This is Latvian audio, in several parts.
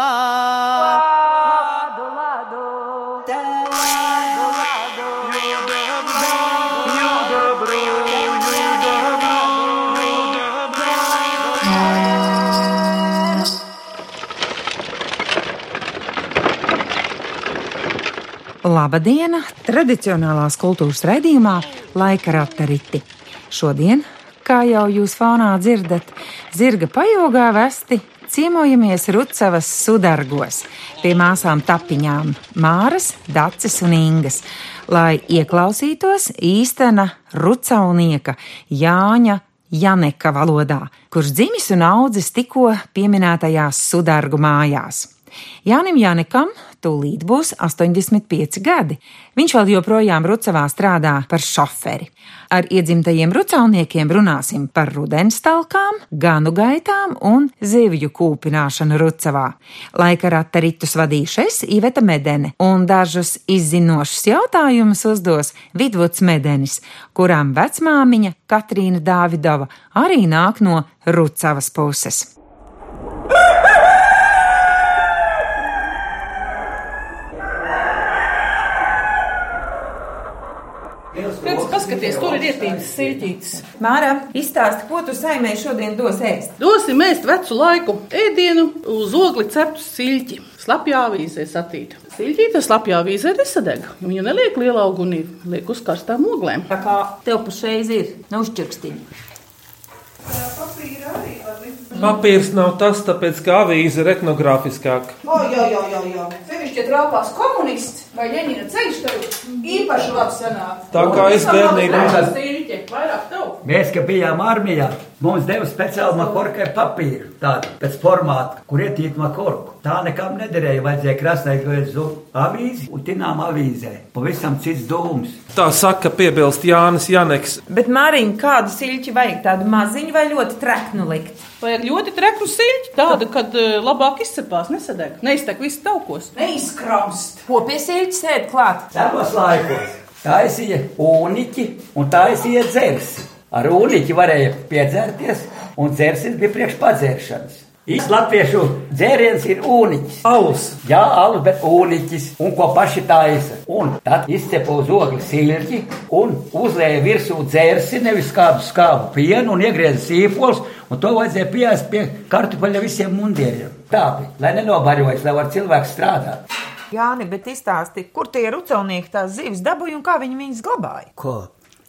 Lādu, lādu, lādu. Labadiena! Tradicionālās kultūras raidījumā laika ratariti. Šodien, kā jau jūs fānā dzirdat, zirga pajogā vesti ciemojamies Rucavas sudargos pie māsām tapiņām Māras, Dacis un Ingas, lai ieklausītos īstena rucaunieka Jāņa Janeka valodā, kurš dzimis un audzis tikko pieminētajās sudargu mājās. Jānim Janekam tūlīt būs 85 gadi. Viņš vēl joprojām Rucavā strādā par šoferi. Ar iedzimtajiem rucauniekiem runāsim par rudens talkām, ganu gaitām un zivju kūpināšanu Rucavā. Laika rata ritus vadīšu es, Iveta Medene, un dažus izzinošus jautājumus uzdos Vidvuds Medenis, kurām vecmāmiņa Katrīna Dāvidova arī nāk no Rucavas puses. Pēc paskaties, ietīts siļķītis. Māra, izstāsti, ko tu saimē šodien dos ēst? Dosim ēst vecu laiku ēdienu uz ogli ceptu siļķi. Slapjā avīzē satīta. Siļķīte slapjā avīzē nesadeg. Viņu neliek lielā ugunī, liek uz karstām oglēm. Tā kā tev pašreiz ir, nu uzčurkstiņa. Papīrs nav tas, tāpēc ka avīze ir etnogrāfiskāka. O, jā, jā, jā, jā. Sevišķi, traukās komunists vai Ļeņina ceļš, tad īpaši labi sanāk. Tā kā es bērnībā- tev. Mēs, kad bijām armijā, mums deva speciāli makorkai papīru, tādu pēc formāta, kur ietīt makorku. Tā nekam nederēja, vajadzēja krasnai glezu avīzi un tinām avīzē. Pavisam cits dūms. Tā saka, piebilst Jānis Janeks. Bet, Māriņ, kādu siļķi vajag? Tādu maziņu vai ļoti treknu likt? Vajag ļoti treknu siļķi, tādu, kad eh, labāk izcepās, nesadeg. Neiztek visu taukos. Neizkramst. Ko siļķa sēd klāt? Savos laikos taisīja ūniķi un taisīja dzersi. Ar ūniķi varēja piedzerties, un dzersis bija priekš padzeršanas. Īsts latviešu dzēriens ir ūniķis. Alus. Jā, alus, bet ūniķis, un ko paši taisa. Un tad izcepa uz ogles silti un uzlēja virsū dzērsi, nevis kādu skābu pienu un iegrieza sīpols, un to vajadzēja piest pie kartupeļa visiem mundieriem. Tā bija, lai nenobarojas, lai var cilvēks strādāt. Jāni, bet izstāsti, kur tie rucaunieki tās zivis dabūja un kā viņi viņas glabāja? Ko?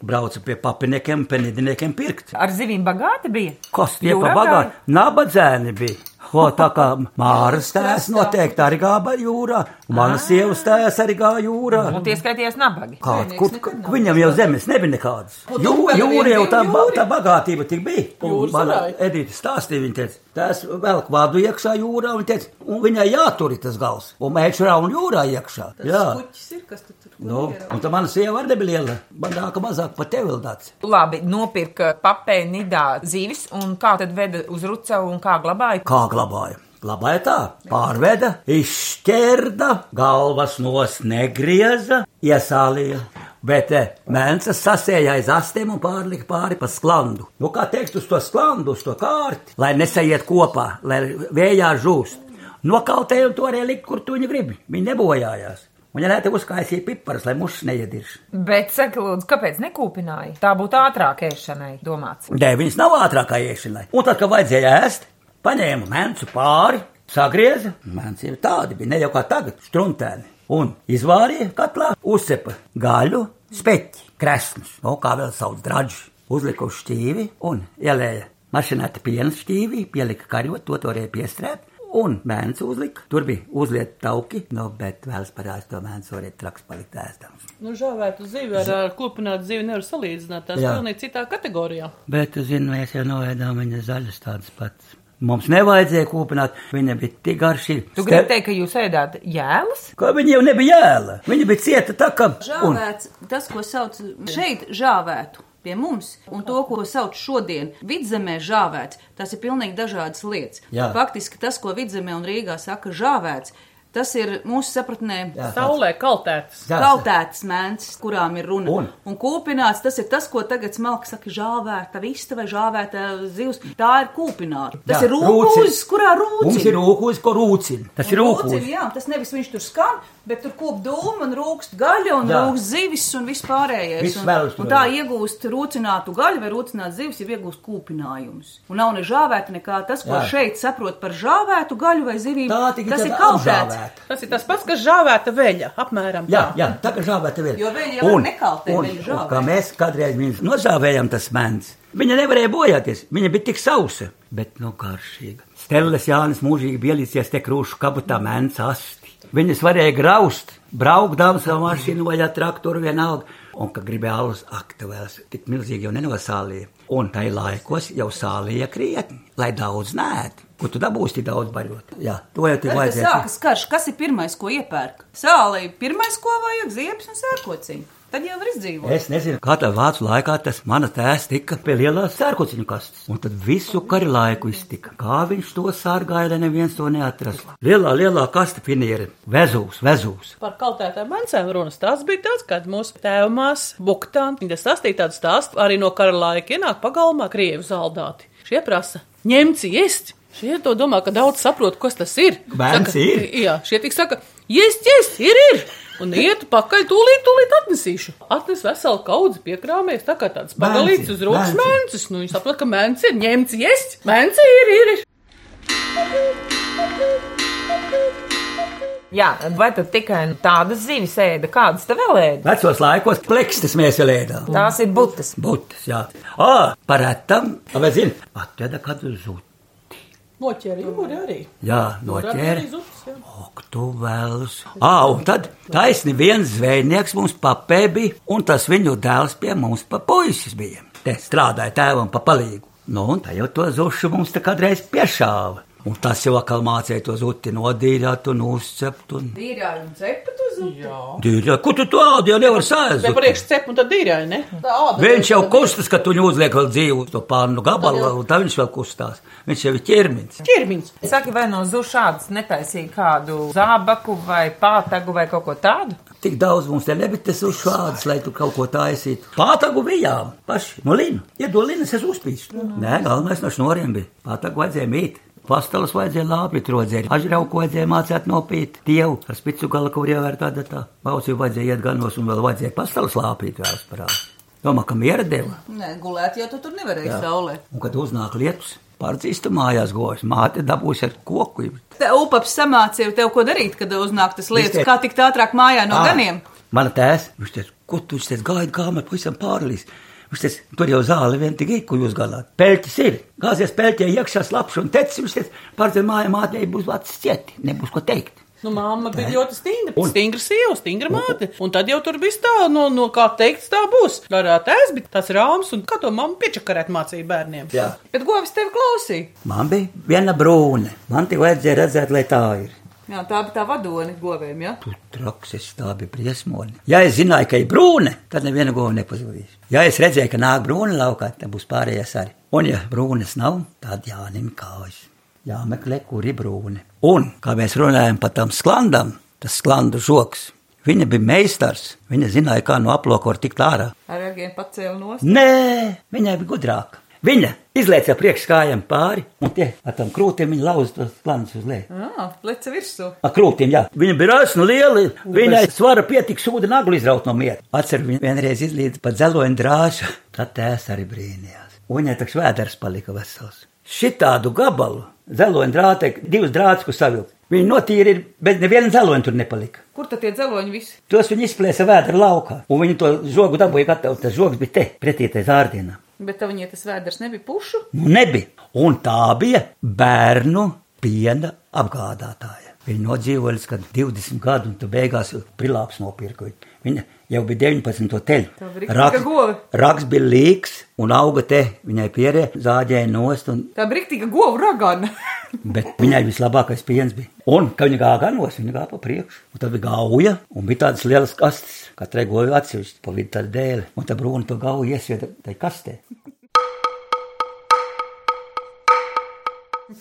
Brauca pie papiniekiem, penīdniekiem pirkt. Ar zivīm bagāti bija? Kas tie pa bagāti? Nabadzēni bija. Ko tā kā Māras tēs noteikti arī gāja jūrā, un manas sievas tēs arī gāja jūrā. Un tie skaitījās nabagi. Kāda, kur, viņam jau zemes nebija nekādas. Jū, jūra jau tā, tā bagātība tik bija. Un sarai. Edita stāstīja, viņa teica, tās velk vādu iekšā jūrā, un, teica, un viņai jātur tas gals, un mēģinā un jūrā iekšā. Jā. Kuķis ir, kas tu tur Nu, un tā mana sieva arī nebija liela. Man nāka mazāk pat tev vēl tāds. Labi, nopirka papē nidā zivis, un kā tad veda uz rucavu un kā glabāja? Kā glabāja? Glabāja tā, pārveda, izšķērda, galvas nos negrieza, iesālīja. Bet eh, mēnesis sasēja aiz astiem un pārlika pāri pa sklandu. Nu, kā teikt, uz to sklandu, uz to kārti, lai nesaiet kopā, lai vējā žūst. Nokautēja un to arī likt, kur tu viņu gribi. Viņi nebojājās. Un, ja nē, te uzkaisīja piparus, lai mušas neiedirš. Bet, saka, lūdzu, kāpēc nekūpināja? Tā būtu ātrāk ēšanai domāts. Nē, viņas nav ātrākā iešanai. Un tad, kad vajadzēja ēst, paņēma mēncu pāri, sagrieza. Mēnci jau tādi bija, ne jau kā tagad, struntēni. Un izvārīja katlā, uzcepa gaļu, speķi, kresnus, no kā vēl sauc draģus. Uzlika uz šķīvi un ielēja mašinēta piena šķīvī, pielika karot, to varēja piestrēt. Un mēnesis uzlika. Tur bija uzlieta tauki, no, bet vēl parādās to mēnesi varēja traks palikt ēstams. Nu, žāvētu zivi ar, ar klupinātu zivi nevar salīdzināt. Tās pilnīgi citā kategorijā. Bet, tu zini, mēs jau noēdām viņa zaļas tādas pats. Mums nevajadzēja kūpināt, viņa bija tik garšīga. Tu gribi teikt, ka jūs ēdāt jēlus? Ka viņa jau nebija jēla. Viņa bija cieta tā. Un, Žāvēts, tas, ko sauc šeit žāvētu pie mums, un to, ko sauc šodien vidzemē žāvēts, tas ir pilnīgi dažādas lietas. Jā. Faktiski tas, ko vidzemē un Rīgā saka žāvēts, Tas ir mūsu sapratnē Jā, Saulē kaltētas. Jā, Kaltēts mēnesis, kurām ir runa. Un? un kūpināts, tas ir tas, ko tagad smalki saka, žāvēta vista vai žāvēta zivs. Tā ir kūpināta. Tas Jā, ir rūkūzis, kurā rūcina. Mums ir rūkūs, ko rūcina. Tas ir rūkūs. jā, tas nevis viņš tur skan, bet tur kop dūmu un rūkst gaļa un Jā. rūkst zivis un viss pārējais. Viss un, un tā ir. iegūst rūcinātu gaļu vai rūcinātu zivis, jau iegūst kūpinājumus. Un nav ne žāvēta nekā tas, ko Jā. šeit saprot par žāvētu gaļu vai zivīm. Tā tas ir kaltēts. Apžāvēta. Tas ir tas pats, kas žāvēta veļa. Apmēram Jā, tā. jā, tā kā žāvēta vēl. Jo viņi jau un, viņi un, žāvē. kā mēs kādreiz viņus nožāvējām tas mēns. Viņa nevarēja bojāties, viņa bija tik sausa, bet nu garšīga. Stelles Jānis mūžīgi bielīsies te krūšu kabatā mēns asti. Viņas varēja graust, braukt daudz savu mašīnu vai ar traktoru vienalga. Un, kad gribēja alus aktuvēls, tik milzīgi jau nenosālīja. Un tai laikos jau sālīja krietni, lai daudz nētu. Ko tu dabūsi tik daudz baļot? Jā, to jau kad vajadzēja. sākas karš, kas ir pirmais, ko iepērk? Sālī pirmais, ko vajag, ziepes un sērkociņi. Tad jau var izdzīvot. Es nezinu, kā tā vācu laikā tas mana tēvs tika pie lielās sērkociņu kastes, un tad visu kari laiku iztika. Kā viņš to sārgāja, lai neviens to neatrastu. Lielā, lielā kaste finieri, vezūs, vezūs. Par kaltētām mēncēm runas. Tas bija tāds, kad mūsu tēvmās Buktāns, viņa sastīja tādu stāstu, arī no kara laika ienāk pagalmā krievu zaldāti. Šie prasa ņemci iest. Šie to domā, ka daudz saprot, kas tas ir. Bērns Saka, ir. Jā, šie tik saka, iest, iest, ir, ir. Un iet pakaļ, tūlīt, tūlīt atnesīšu. Atnes veselu kaudzi piekrāmies, tā kā tāds pagalīts uz rokas mēnci. mēnesis. Nu, viņš saprot, ka mēnesis ir ņemts, iest, mēnesis ir, ir. Jā, vai tad tikai tādas zivis ēda, kādas te vēl ēda? Vecos laikos plekstas mēs vēl ēdām. Tās ir butas. Būtis, jā. Ā, paretam, vai zini, atveda kādu zuti. Noķēra jūri arī. Jā, jā. Ok, tu vēlus. Ā, un tad taisni viens zvejnieks mums papē bija, un tas viņu dēls pie mums pa puisis bija. Te strādāja tēvam pa palīgu. Nu, un tā jau to zušu mums te kādreiz piešāva. Un tas jau atkal mācīja to zuti nodīrāt un uzcept. Un... Dīrāji un cepa tu zuti. Dīrā, ko tu tādu jau nevar sēst? Te priekš cep un tad dīrāji, ne? Tā āda. Viņš jau kustas, ka tu viņu uzliek vēl dzīvu to pārnu gabalu, un tā viņš vēl kustās. Viņš jau ir ķermenis. Ķirmiņš. Saki, vai no zušādas netaisīja kādu zābaku vai pātagu vai kaut ko tādu? Tik daudz mums te nebija tas uz šādas, lai tu kaut ko taisītu. Pātagu bijām paši. No lina. Iedod linas, es uzpīstu. Nē, galvenais no šnoriem bija. Pātagu vajadzēja mīt. Pastalas vajadzēja lāpīt, rodzēt, ažrauku vajadzēja mācīt nopīt, tievu, ar spicu gala, kur jau ir tāda tā. Baucīju vajadzēja iet ganos un vēl vajadzēja pastalas lāpīt vēl parādi. Domā, ka miera deva. Nē, gulēt jau tu tur nevarēji Jā. saulē. Un kad uznāk lietus, pārdzīstu mājās gojas, māte dabūs ar koku. Te upaps samācīja tev, ko darīt, kad uznāk tas lietas, Viņš te- kā tikt ātrāk mājā no Ā, ganiem. Mana tēsa, viņš teica, ko tu viņš teica, gaidi kāmē, pavisam pārlīs. Viņš teica, tur jau zāle vien tikai, ko jūs galāt. Pelķis ir, gāzies pelķē iekšā slapš un teicis, viņš teica, pārdzīv mājā mātei būs vārds cieti, nebūs ko teikt. Nu, mamma bija Nē. ļoti stingra. Un- Stingra sieva, stingra māte. Un tad jau tur viss tā, no, no kā teikts, tā būs. Garā tēvs bija tas rāms, un kā to mamma piečakarēt mācīja bērniem. Jā. Bet govis tevi klausīja. Man bija viena brūne, man tik vajadzēja redzēt, lai tā ir. Jā, tā bija tā vadone goviem, jā. Tu trakses, tā bija briesmoni. Ja es zināju, ka ir brūne, tad neviena gova nepazudīs. Ja es redzēju, ka nāk brūne laukā, tad būs pārējais arī. Un ja brūnes nav, tad jāņem kājas. Jāmeklē, kur ir brūne. Un, kā mēs runājam par tam sklandam, tas sklandu žoks, viņa bija meistars. Viņa zināja, kā no aploka var tikt ārā. Ar agiem pacēla nost. Nē, viņai bija gudrāka. Viņa izlaica priekš kājām pāri, un tie ar tam krūtīm viņa lauza tos planus uz leju. Jā, pleca virsū. Ar krūtīm, jā. Viņa bija rāsna liela, viņai svara pietika sūda naglu izraut no miera. Atceru, viņa vienreiz izlīdz pa dzeloņu drāžu, tad tēs arī brīnījās. Un viņai taks vēders palika vesels. Šitādu gabalu, dzeloņu drāte, divas drāts, ko savilkt. Viņi notīri, bet neviena dzeloņa tur nepalika. Kur tad tie dzeloņi visi? Tos viņi izplēsa vēdra laukā, un viņi to žogu dabūja gatavu. Tas žogs bija te, pretī tai zārdienā. Bet tev viņai tas vēders nebija pušu. Nu, nebija. Un tā bija bērnu piena apgādātāja. Viņa nodzīvoja līdz kad 20 gadu, un tu beigās prilāps nopirka. viņu. Viņa jau bija 19. teļu. Tā bija riktīga gova. raks bija līks un auga te. Viņai pierē zāģēja nost, un, Tā brīvīga govu ragana. bet viņai vislabākais piens bija. Un, kad viņa gāja ganos, viņa gāja pa priekšu. Un tad bija gauja, un bija tādas lielas kastes. Katrai goja atsevišķi, pa vidu tāda dēle. Un tā brūna to gauju iesvieda tai kastē.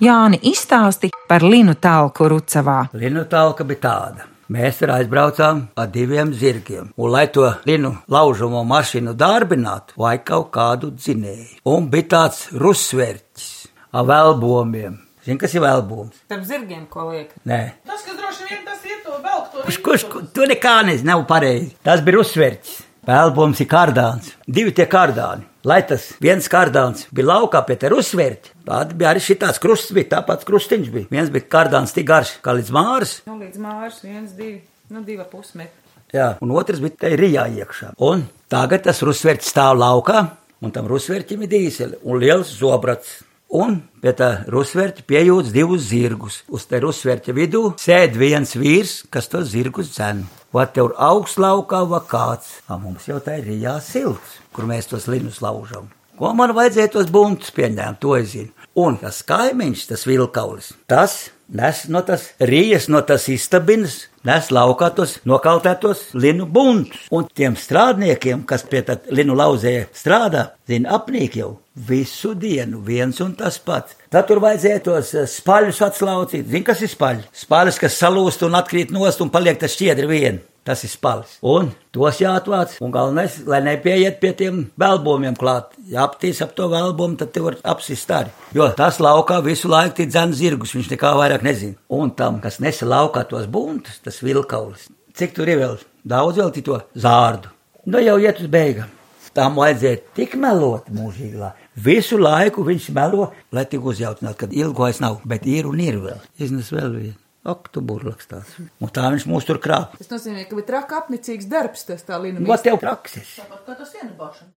Jāni izstāsti par Linu Talku Rucavā. Linu talka bija tāda. Mēs tur aizbraucām ar diviem zirgiem, un, lai to linu laužamo mašīnu darbinātu, vajag kaut kādu dzinēju. Un bija tāds rusvērķis ar velbomiem. Zini, kas ir velboms? Tam zirgiem, ko liek. Nē, Tas, kas droši vien tas ir to velk, to kurš, kurš, tu nekā nezini, nav pareizi. Tas bija rusvērķis. Velboms ir kārdāns. Divi tie kārdāni. Lai tas viens kārdāns bija laukā pie te rusvērķa, tad bija arī šitāds krusts, bija tāpats krustiņš bija. Viens bija kārdāns tik garš kā līdz māras, Nu, līdz mārs, viens, divi, nu, divi pusmetri. Jā, un otrs bija te rijā iekšā. Un tagad tas rusvērts stāv laukā, un tam rusvērķim ir dīzeļi un liels zobrats. Un pie tā rusvērķa piejūtas divus zirgus. Uz te rusvērķa vidū sēž viens vīrs, kas tos zirgus dzen. Vai tev augsts laukā vai kāds? A, mums jau tā ir rijā silts, kur mēs tos linus laužam. Ko man vajadzēja tos buntus pieņemt, to es zinu. Un tas kaimiņš, tas vilkaulis, tas nes no tas rījas, no tas istabinas, nes laukā tos nokaltētos linu buntus. Un tiem strādniekiem, kas pie tā linu lauzēja strādā, zina, apnīk jau visu dienu viens un tas pats. Tad tur vajadzēja tos eh, spaļus atslaucīt. Zini, kas ir spaļi? Spaļus, kas salūst un atkrīt nost un paliek tas šķiedri vien. Tas ir spalis. Un tos jāatvāc. Un galvenais, lai nepieiet pie tiem velbomiem klāt. Ja aptīs ap to velbomu, tad te var apsist arī. Jo tas laukā visu laiku ir dzēns zirgus, viņš nekā vairāk nezina. Un tam, kas nesa laukā tos buntus, tas vilkaulis. Cik tur ir vēl? Daudz vēl to zārdu. Nu jau iet uz beigām. Tam vajadzēja tik melot mūžīgā. Visu laiku viņš melo, lai tik uzjautinātu, ka ilgojas nav, bet ir un ir vēl. Iznes vēl vienu. Ak, tu burlaks tāds. Un tā viņš mūs tur krāp. Tas nozīmē, ka bija traka apnicīgs darbs, tas tā līnija. Ko tev prakses? Kā tas ienabāšana?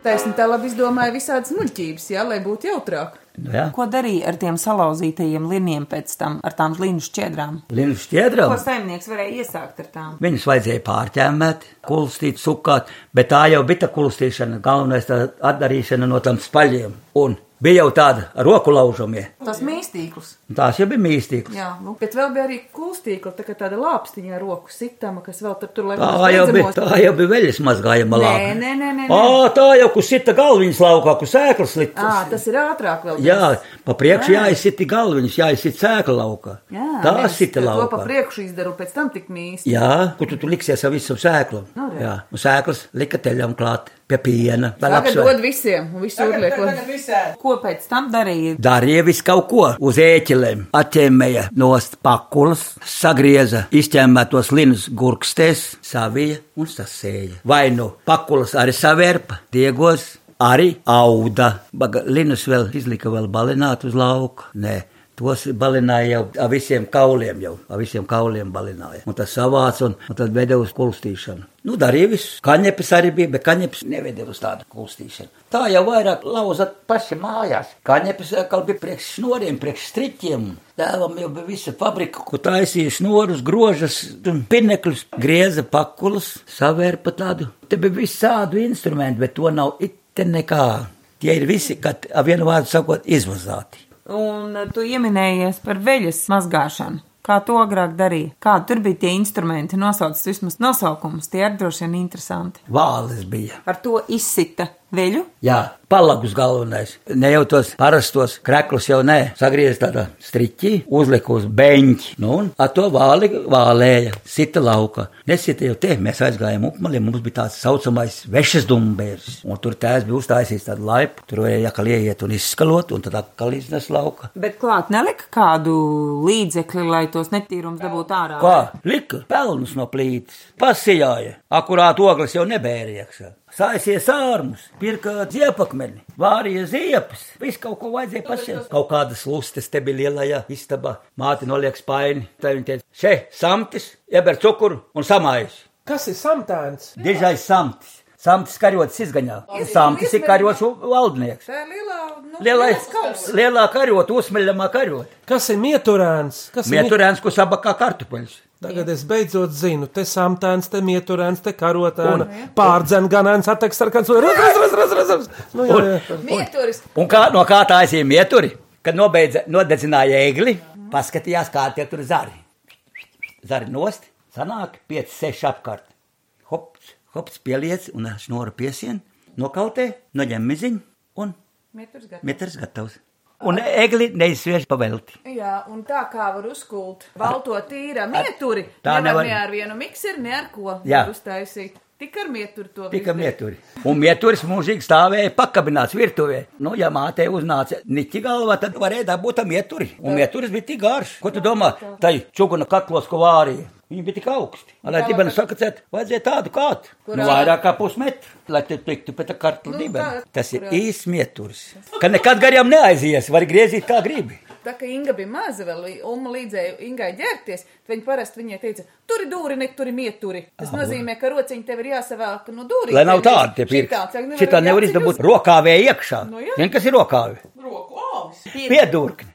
Taisni tā labi izdomāja visādas muļķības, jā, lai būtu jautrāk. Nu, jā. Ko darīja ar tiem salauzītajiem liniem pēc tam, ar tām līnu šķiedrām? Linu šķiedram. Ko saimnieks varēja iesākt ar tām? Viņus vajadzēja pārķēmēt, kulstīt, sukāt, bet tā jau bija tā kulstīšana, galvenais tā atdarīšana no tam spaļiem. Un bija jau tāda roku laužamie. Tas mīstīkls. Un Tās jau bija mīstīgas. Jā, nu, bet vēl bija arī kulstīkla, tā kā tāda lāpstiņa ar roku sitama, kas vēl tur tur lai Tā jau bija, tā jau bija veļas mazgājama Nē, lāpa. nē, nē, nē. Ā, tā jau, kur sita galviņas laukā, kur sēklas Ā, likt. tas ir ātrāk vēl. Jā, pa priekšu jāizsita galviņas, jāizsita sēkla laukā. Jā, Tā nevis sita To pa laukā. priekšu izdaru, pēc tam tik mīsti. Jā, kur tu, tu liksies ar visu sēklu. Nu, re. Jā, un sēklas lika teļam klāt pie piena. Vēl Tagad apsver. dod visiem, un visu urliek. Ko pēc tam darīja? Darīja visu kaut ko uz ēķelēm, atņēmēja nost pakulas, sagrieza izķēmētos linus gurkstēs, savija un sasēja. Vai nu pakulas arī savērpa, diegos, arī auda. Baga, linus vēl izlika vēl balināt uz lauku. Nē. Tos balināja jau ar visiem kauliem, jau ar visiem kauliem balināja. Un tas savāca un, un tad veda uz kulstīšanu. Nu, darīja visu. Kaņepes arī bija, bet kaņepes neveda uz tādu kulstīšanu. Tā jau vairāk lauzat paši mājās. Kaņepes atkal bija priekš snoriem, priekš striķiem. Tēvam jau bija visa fabrika, ko taisīja snorus, grožas un pinekļus, grieza pakulas, savērpa tādu. Te bija visādu instrumentu, bet to nav it nekā. Tie ir visi, kad vienu vārdu sakot, izvazāti. Un tu ieminējies par veļas mazgāšanu. Kā to agrāk darīja? Kādi tur bija tie instrumenti? Nosauc vismaz nosaukumus, tie ir droši vien interesanti. Vāles bija. Ar to izsita veļu. Jā, palagus galvenais. Ne jau tos parastos kreklus jau nē, sagriez tādā striķī, uzlika uz beņķi, nu un ar to vāli vālēja, sita lauka. Nesita jau te, mēs aizgājām upmaliem, mums bija tāds saucamais vešas dumbērs, un tur tēs bija uztaisījis tādu laipu, tur vajag atkal ieiet un izskalot, un tad atkal iznes lauka. Bet klāt nelika kādu līdzekli, lai tos netīrums dabūtu ārā. Kā? Lika pelnus no plītas, pasijāja, akurāt ogles jau nebērieksa. Saisies ārmus, pirka ziepakmeni, vārīja ziepes, visu kaut ko vajadzēja pasies. Kaut kādas lustes te bija lielajā istabā, māte noliek spaini, tā viņa teica, še, samtis, ieber cukuru un samājas. Kas ir samtēns? Dižais samtis, samtis karots izgaņā, samtis ir karots valdnieks. Tā ir lielā, nu, Lielais, lielā karot, uzsmeļamā karot. Kas ir mieturēns? Kas ir mieturēns? Ko sabakā kartupeļus. Tagad es beidzot zinu, te samtēns, te mieturēns, te karotēna, pārdzen ganēns, atteks sarkans, un raz, raz, raz, raz, raz, raz. Nu, jā, jā. Mieturis. Un kā, no kā tā aizjāja mieturi? Kad nobeidza, nodedzināja ēgli, paskatījās, kā tie tur zari. Zari nost, sanāk 5, 6 apkārt. Hops, hops, pieliec un šnora piesien, nokautē, noņem miziņu un Mieturis gatavs. metrs gatavs. Un egli neizsviež pavelti. Jā, un tā kā var uzkult balto tīra mieturi, Tā nevar ne ar vienu mikseru, ne ar ko Jā. uztaisīt. Tik ar mieturi to Tika visu. mieturi. Un mieturis mūžīgi stāvēja pakabināts virtuvē. Nu, ja mātei uznāca niķi galvā, tad varēja dabūt mieturi. Un mieturis bija tik garš. Ko tu domā? Tai čuguna katlos, ko vārīja. Viņi bija tik augsti. Lai dibenu sakacēt, vajadzēja tādu kādu. Nu, vairāk kā pusmetru, lai te tiktu pēc tā kartla Nu, dibenu. tā, Tas ir kurā- īsts mieturis. Ka nekad garām neaizies, var griezīt kā gribi. Tā kā Inga bija maza, vēl Uma līdzēja Ingai ģērties, tad viņa parasti viņai teica, turi dūri, ne turi mieturi. Tas nozīmē, ka rociņi tev ir jāsavēl no dūrī. Lai nav tāda, tie pirksti. Šitā nevar izdabūt rokāvē iekšā. Nu. Zini, kas ir rokāve? Roku āvis. Piedurkni.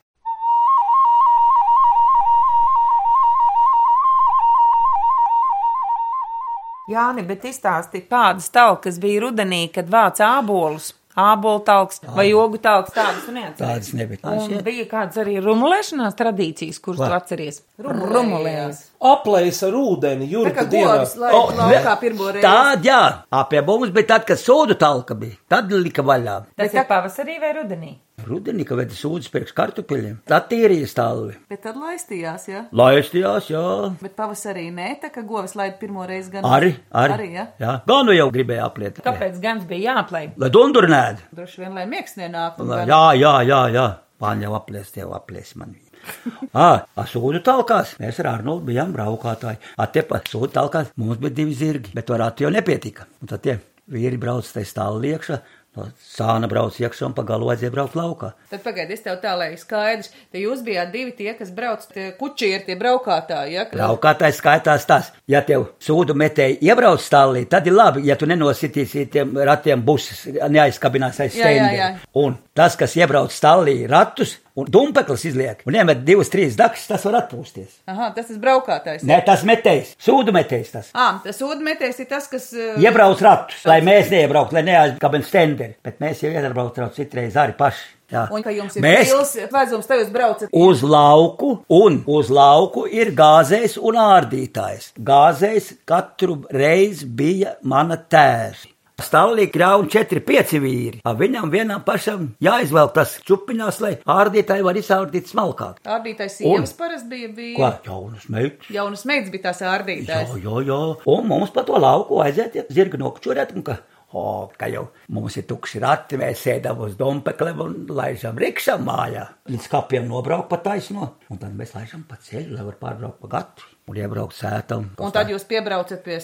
Jāni, bet izstāsti, kādas talkas bija rudenī, kad vāc ābolus. Ābolu talks vai jogu talks tādas un neatceries. Tādas nebija. Un bija kādas arī rumulēšanās tradīcijas, kuras tu atceries? Rumulējās. Aplējs ar ūdeni, Tā kā govis, lai O, laukā pirmo reizi. Tāda, jā, apie mums bija tad, kad sūdu talka bija. Tad lika vaļā. Tas ir pavasarī vai rudenī? Rudenī, kad veda sūdzes priekš kartupeļiem. Tā tīrīja stāvi. Bet tad laistījās, jā. Laistījās, jā. Bet pavasarī nē, tā kā govis laid pirmo reizi gan. Arī, arī. Arī, jā. jā. Gan nu jau gribēja apliet. Kāpēc gan bija jāplēj? Lai dundurnēd. Droši vien, lai miegs nenāk. Jā, jā, jā, jā. Pāņi jau aplies, jau aplies man. Ā, a sūdu talkās. Mēs ar Arnoldu bijām braukātāji. A te pa sūdu talkās mums bija divi zirgi, bet varētu jau nepietika. Un tad tie vīri brauc tajā stāvā iekšā. No sāna brauc iekšā un pa galu vajadzēja braukt laukā. Tad pagaidi, es tev tā, lai skaidrs, te jūs bijāt divi tie, kas brauc, tie kučieri, tie braukātāji, ja? Braukātājs skaitās tas, ja tev sūdu metēji iebrauc stāvā, tad ir labi, ja tu nenositīsi tiem ratiem buses, neaizkabinās aiz stendiem. Un tas, kas iebrauc stāvā ratus un dumpeklis izliek un iemet divas, trīs dakas, tas var atpūsties. Aha, tas ir braukātājs. Nē, tas metējs, sūdu metējs tas. Ā, tas ūdmetējs ir tas, kas. uh, Iebrauc ratus, lai mēs neiebrauktu, lai neaizkabinām stenderi, bet mēs jau iebraucam citreiz arī paši. Jā. Un ka jums ir mēs pils, vajadzums, te jūs braucat. uz lauku, un uz lauku ir gāzējs un ārdītājs. Gāzējs katru reizi bija mana tēvs. Stāvlī grauj 4-5 vīri. A viņam vienam pašam jāizvelk tas čupiņās, lai ārdītāji var izārdīt smalkāk. Ārdītājs sievas parasti bija. bija Ko? Jaunas meitas. Jaunas meitas bija tās Jā, ārdītājs. jā, jā. Un mums pa to lauku aiziet, ja zirga nokučurēt, un ka, o, ka jau mums ir tukši rati, mēs sēdam uz dompekliem un laižam rikšām mājā. Līdz kapiem nobraukt pa taisno, un tad mēs laižam pa ceļu, lai var pārbraukt pa gatu un iebraukt sētam. Un tad jūs piebraucat pie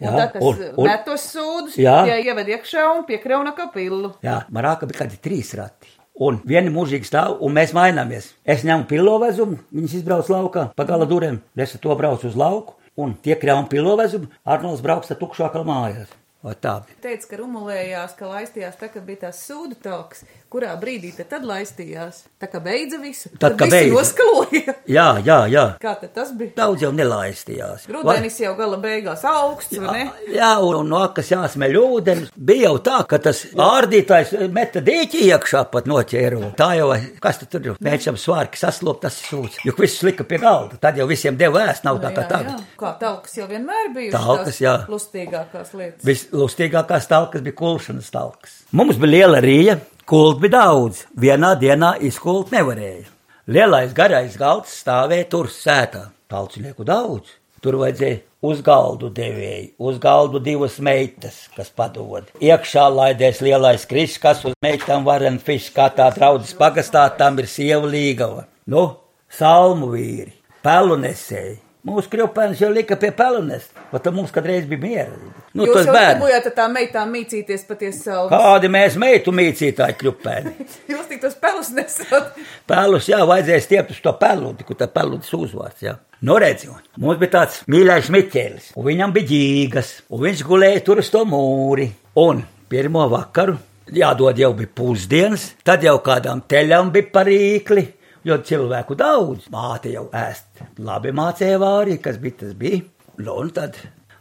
un Jā, tad tas un- un- met tos sūdus, Jā. tie ieved iekšā un piekrauna kapilu. Jā, marāka bija kādi trīs rati. Un viena mūžīgi stāv, un mēs maināmies. Es ņemu pilovezumu, viņas izbrauc laukā, pa gala durvīm. Es ar to braucu uz lauku, un tie krāpjas pilovezumu, Arnolds brauks ar tukšu aklu mājās. Vai tā? Teica, ka rumulējās, ka laistījās tā, kad bija tās sūdu talks. Kurā brīdī tad, tad laistījās? Tā kā beidza visu. Tad, kad visi beidza. noskaloja. Jā, jā, jā. Kā tad tas bija? Daudz jau nelaistījās. Rudenis jau gala beigās augsts, vai ne? Jā, un, un no kas jāsmeļ ūdeni. Bija jau tā, ka tas ārdītājs meta dīķi iekšā pat noķēru. Tā jau, kas tu tur? Mēģinām svārki saslopt, tas ir sūds. Jo viss lika pie galda. Tad jau visiem deva ēst, nav tā kā Jā, tagad. jā. Kā talkas jau vienmēr bija. Talkas, jā. Lustīgākās lietas. Vislustīgākās talkas bija kulšanas talkas. Mums bija liela rīja, kult bija daudz. Vienā dienā izkult nevarēja. Lielais garais galds stāvēja tur sētā. Talcinieku daudz. Tur vajadzēja uz galdu devēju, uz galdu divas meitas, kas padod. Iekšā laidēs lielais krišs, kas uz meitām varen fišs, kā tā draudzes pagastā, tam ir sieva līgava. Nu, salmu vīri, pelu nesēji. Mūsu kļūpēns jau lika pie pelunes, bet tad mums kādreiz bija miera. Nu, Jūs jau dabūjāt tām meitām mīcīties patiesi savu. Kādi mēs meitu mīcītāji kļupēni? Jūs tik tos pelus nesat. Pēlus, jā, vajadzēja stiept uz to peludi, kur tā peludis uzvārds, jā. Nu, redziet, mums bija tāds mīļais Miķēlis, un viņam bija ģīgas, un viņš gulēja tur uz to mūri. Un pirmo vakaru, jādod jau bija pusdienas, tad jau kādām teļām bija parīkli, jo cilvēku daudz. Māte jau ēst, labi mācīja vārī, kas bija tas bija. Nu, un tad,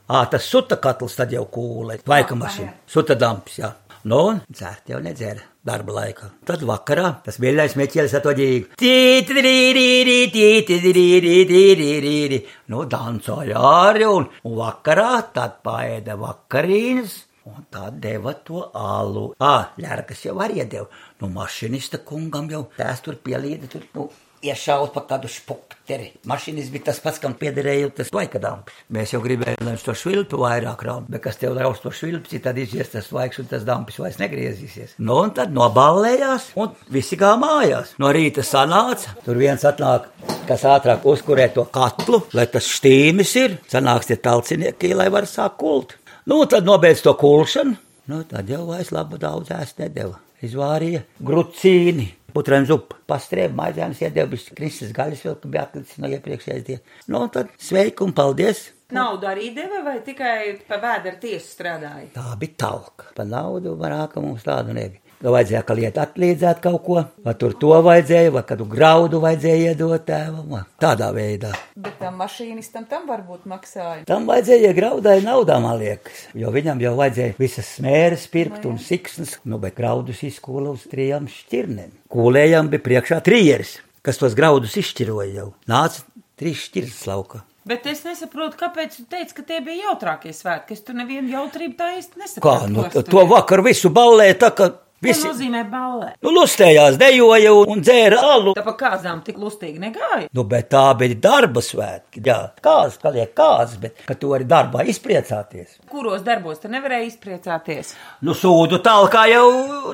ā, tas suta katls tad jau kūlē, vaika mašīna, suta damps, jā. Nu, un dzērt jau nedzēra darba laikā. Tad vakarā tas mīļais meķēlis ar to ģīgu. Tītirīrīrī, tītirīrīrī. Nu, dancoja arī, un, un vakarā tad paēda vakarīnas. Un tā deva to alu. Ā, ļērkas jau arī iedeva. Nu, mašinista kungam jau tās tur pielīda, tur, nu, iešaut pa kādu špukteri. Mašīnas bija tas pats, kam piederēja tas laikadamps. Mēs jau gribējām, lai viņš to švilpu vairāk raud, bet kas tev ļaus to švilpsi, tad izies tas laiks un tas dampis vairs negriezīsies. Nu, un tad noballējās, un visi kā mājās. No rīta sanāca, tur viens atnāk, kas ātrāk uzkurē to katlu, lai tas štīmis ir, sanāks tie talcinieki, lai var sākt kult. Nu, tad nobeidz to kulšanu, nu, tad jau vairs labu daudz ēst nedeva. Izvārīja grucīni, putrēm zupu, pastrēbu maizēnas iedēbis, kristas gaļas vēl, ka bija atlicis no iepriekšējās dienas. Nu, tad sveiki un paldies! Naudu arī deva vai tikai pa vēdera tiesu strādāja? Tā bija talka. Pa naudu varāka mums tādu nebija. Vai vajadzēja, ka lieta atlīdzētu kaut ko, vai tur to vajadzēja, vai kādu graudu vajadzēja iedot tēvam, tādā veidā. Bet tam mašīnistam tam varbūt maksāja. Tam vajadzēja graudai naudā, man liekas, jo viņam jau vajadzēja visas smēres pirkt un siksnas, nu, bet graudus izkūla uz trijām šķirnēm. Kūlējām bija priekšā trieris, kas tos graudus izšķiroja jau. Nāca trīs šķirnes lauka. Bet es nesaprotu, kāpēc tu teici, ka tie bija jautrākie svētki. Es tur nevienu jautrību tā īsti Kā, nesaprotu. nu, ko es to tur- vakar visu ballēja tā, ka Visi, nozīmē ballē? nu, lustējās, dejoja un dzēra alu. Tā pa kāzām tik lustīgi negāja. Nu, bet tā bija darba svētki. Jā, kāds, kā liek kāds, bet ka tu vari darbā izpriecāties. Kuros darbos te nevarēja izpriecāties? Nu, sūdu tālāk jau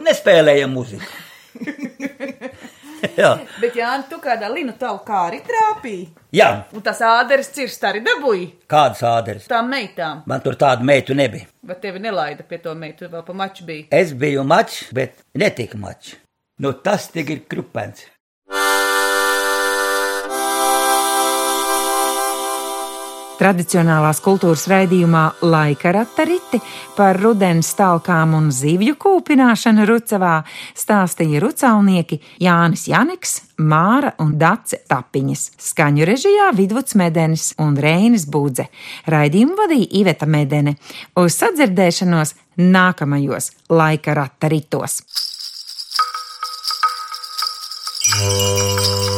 nespēlēja muziku. Jā, Bet, Jā, tu kādā linu tavu kā arī trāpīji. jā, Un tas āderis cirst arī dabūji kādas āderes. tām meitām. Man tur tādu meitu nebija. Vai tevi nelaida pie to meitu, vēl pa maču bija? Es biju mačs, bet netika mačs. Nu, tas tik ir krupens. Tradicionālās kultūras raidījumā Laika ratariti par rudens stalkām un zivju kūpināšanu Rucavā stāstīja rucaunieki Jānis Janeks, Māra un Dace Tapiņas, skaņu režijā Vidvuds Medenis un Reinis Budze. Raidījumu vadīja Iveta Medene. Uz sadzirdēšanos nākamajos Laika rataritos. Oh.